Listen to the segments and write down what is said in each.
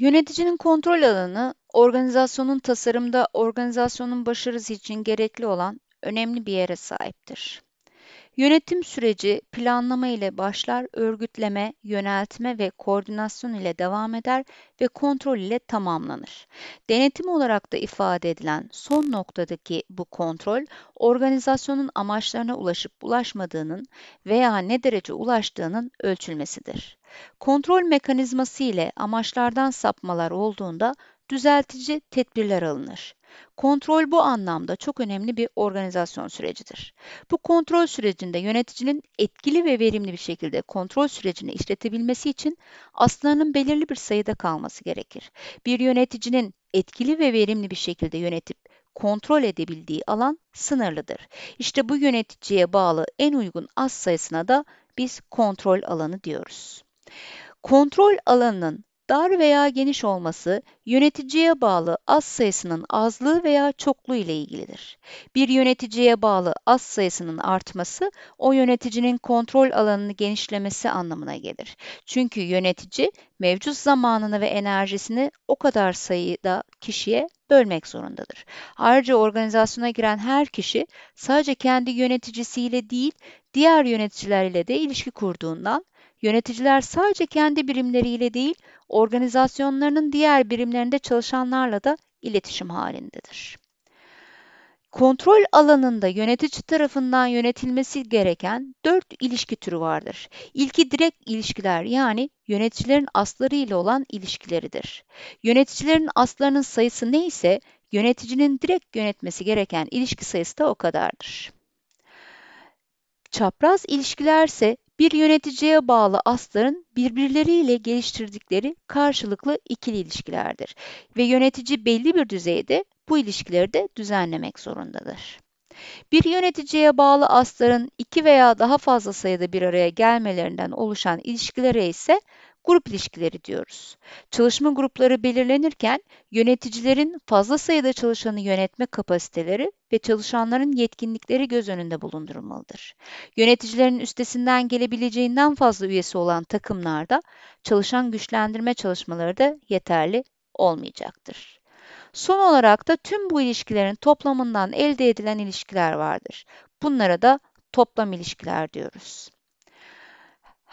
Yöneticinin kontrol alanı, organizasyonun tasarımda organizasyonun başarısı için gerekli olan önemli bir yere sahiptir. Yönetim süreci planlama ile başlar, örgütleme, yöneltme ve koordinasyon ile devam eder ve kontrol ile tamamlanır. Denetim olarak da ifade edilen son noktadaki bu kontrol, organizasyonun amaçlarına ulaşıp ulaşmadığının veya ne derece ulaştığının ölçülmesidir. Kontrol mekanizması ile amaçlardan sapmalar olduğunda düzeltici tedbirler alınır. Kontrol bu anlamda çok önemli bir organizasyon sürecidir. Bu kontrol sürecinde yöneticinin etkili ve verimli bir şekilde kontrol sürecini işletebilmesi için aslarının belirli bir sayıda kalması gerekir. Bir yöneticinin etkili ve verimli bir şekilde yönetip kontrol edebildiği alan sınırlıdır. İşte bu yöneticiye bağlı en uygun az sayısına da biz kontrol alanı diyoruz. Kontrol alanının dar veya geniş olması yöneticiye bağlı az sayısının azlığı veya çokluğu ile ilgilidir. Bir yöneticiye bağlı az sayısının artması o yöneticinin kontrol alanını genişlemesi anlamına gelir. Çünkü yönetici mevcut zamanını ve enerjisini o kadar sayıda kişiye bölmek zorundadır. Ayrıca organizasyona giren her kişi sadece kendi yöneticisiyle değil, diğer yöneticilerle de ilişki kurduğundan Yöneticiler sadece kendi birimleriyle değil, organizasyonlarının diğer birimlerinde çalışanlarla da iletişim halindedir. Kontrol alanında yönetici tarafından yönetilmesi gereken dört ilişki türü vardır. İlki direkt ilişkiler yani yöneticilerin asları ile olan ilişkileridir. Yöneticilerin aslarının sayısı neyse yöneticinin direkt yönetmesi gereken ilişki sayısı da o kadardır. Çapraz ilişkilerse bir yöneticiye bağlı asların birbirleriyle geliştirdikleri karşılıklı ikili ilişkilerdir ve yönetici belli bir düzeyde bu ilişkileri de düzenlemek zorundadır. Bir yöneticiye bağlı asların iki veya daha fazla sayıda bir araya gelmelerinden oluşan ilişkilere ise grup ilişkileri diyoruz. Çalışma grupları belirlenirken yöneticilerin fazla sayıda çalışanı yönetme kapasiteleri ve çalışanların yetkinlikleri göz önünde bulundurulmalıdır. Yöneticilerin üstesinden gelebileceğinden fazla üyesi olan takımlarda çalışan güçlendirme çalışmaları da yeterli olmayacaktır. Son olarak da tüm bu ilişkilerin toplamından elde edilen ilişkiler vardır. Bunlara da toplam ilişkiler diyoruz.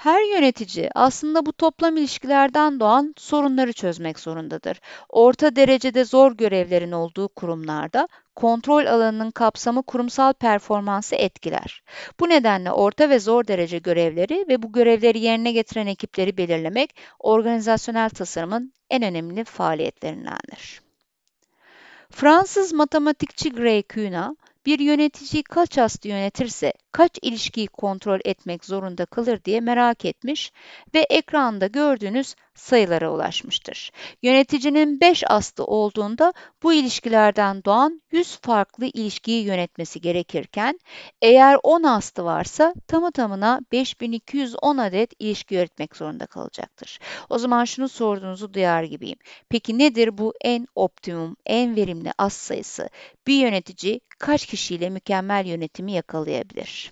Her yönetici aslında bu toplam ilişkilerden doğan sorunları çözmek zorundadır. Orta derecede zor görevlerin olduğu kurumlarda kontrol alanının kapsamı kurumsal performansı etkiler. Bu nedenle orta ve zor derece görevleri ve bu görevleri yerine getiren ekipleri belirlemek organizasyonel tasarımın en önemli faaliyetlerindendir. Fransız matematikçi Gray Kuna, bir yönetici kaç hasta yönetirse kaç ilişkiyi kontrol etmek zorunda kalır diye merak etmiş ve ekranda gördüğünüz sayılara ulaşmıştır. Yöneticinin 5 aslı olduğunda bu ilişkilerden doğan 100 farklı ilişkiyi yönetmesi gerekirken eğer 10 aslı varsa tamı tamına 5210 adet ilişki yönetmek zorunda kalacaktır. O zaman şunu sorduğunuzu duyar gibiyim. Peki nedir bu en optimum, en verimli as sayısı? Bir yönetici kaç kişiyle mükemmel yönetimi yakalayabilir?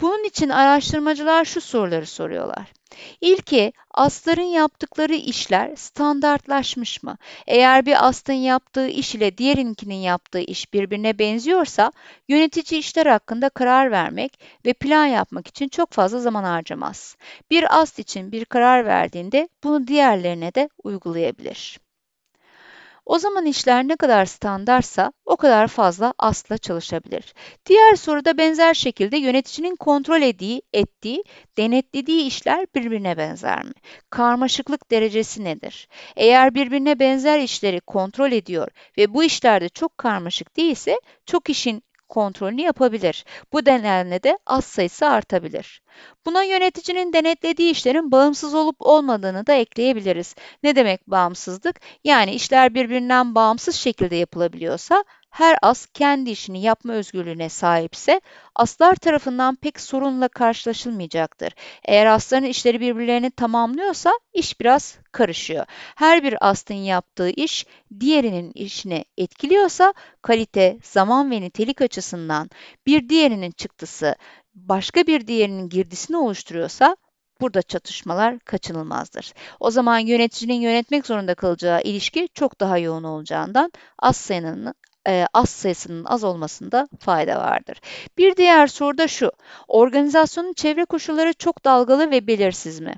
Bunun için araştırmacılar şu soruları soruyorlar. İlki, asların yaptıkları işler standartlaşmış mı? Eğer bir astın yaptığı iş ile diğerinkinin yaptığı iş birbirine benziyorsa, yönetici işler hakkında karar vermek ve plan yapmak için çok fazla zaman harcamaz. Bir ast için bir karar verdiğinde bunu diğerlerine de uygulayabilir. O zaman işler ne kadar standartsa o kadar fazla asla çalışabilir. Diğer soruda benzer şekilde yöneticinin kontrol ettiği, ettiği, denetlediği işler birbirine benzer mi? Karmaşıklık derecesi nedir? Eğer birbirine benzer işleri kontrol ediyor ve bu işlerde çok karmaşık değilse çok işin kontrolünü yapabilir. Bu nedenle de az sayısı artabilir. Buna yöneticinin denetlediği işlerin bağımsız olup olmadığını da ekleyebiliriz. Ne demek bağımsızlık? Yani işler birbirinden bağımsız şekilde yapılabiliyorsa her as kendi işini yapma özgürlüğüne sahipse aslar tarafından pek sorunla karşılaşılmayacaktır. Eğer asların işleri birbirlerini tamamlıyorsa iş biraz karışıyor. Her bir asın yaptığı iş diğerinin işine etkiliyorsa kalite, zaman ve nitelik açısından bir diğerinin çıktısı başka bir diğerinin girdisini oluşturuyorsa burada çatışmalar kaçınılmazdır. O zaman yöneticinin yönetmek zorunda kalacağı ilişki çok daha yoğun olacağından az sayının e, az sayısının az olmasında fayda vardır. Bir diğer soru da şu. Organizasyonun çevre koşulları çok dalgalı ve belirsiz mi?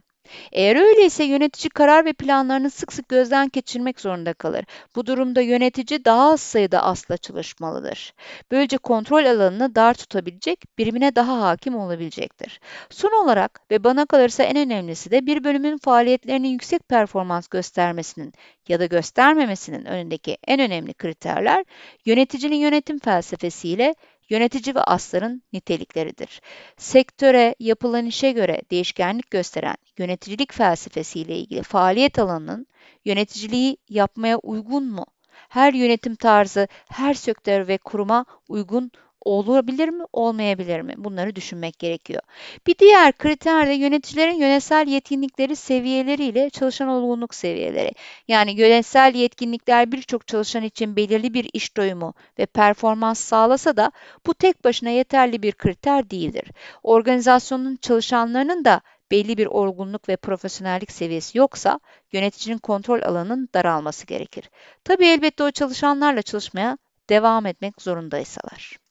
Eğer öyleyse yönetici karar ve planlarını sık sık gözden geçirmek zorunda kalır. Bu durumda yönetici daha az sayıda asla çalışmalıdır. Böylece kontrol alanını dar tutabilecek, birimine daha hakim olabilecektir. Son olarak ve bana kalırsa en önemlisi de bir bölümün faaliyetlerinin yüksek performans göstermesinin ya da göstermemesinin önündeki en önemli kriterler yöneticinin yönetim felsefesiyle yönetici ve asların nitelikleridir. Sektöre, yapılan işe göre değişkenlik gösteren yöneticilik felsefesiyle ilgili faaliyet alanının yöneticiliği yapmaya uygun mu? Her yönetim tarzı her sektör ve kuruma uygun olabilir mi, olmayabilir mi? Bunları düşünmek gerekiyor. Bir diğer kriter de yöneticilerin yönetsel yetkinlikleri seviyeleriyle çalışan olgunluk seviyeleri. Yani yönetsel yetkinlikler birçok çalışan için belirli bir iş doyumu ve performans sağlasa da bu tek başına yeterli bir kriter değildir. Organizasyonun çalışanlarının da belli bir olgunluk ve profesyonellik seviyesi yoksa yöneticinin kontrol alanının daralması gerekir. Tabii elbette o çalışanlarla çalışmaya devam etmek zorundaysalar.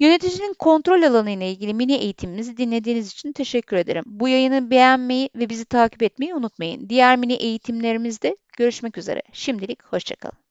Yöneticinin kontrol alanı ile ilgili mini eğitimimizi dinlediğiniz için teşekkür ederim. Bu yayını beğenmeyi ve bizi takip etmeyi unutmayın. Diğer mini eğitimlerimizde görüşmek üzere. Şimdilik hoşçakalın.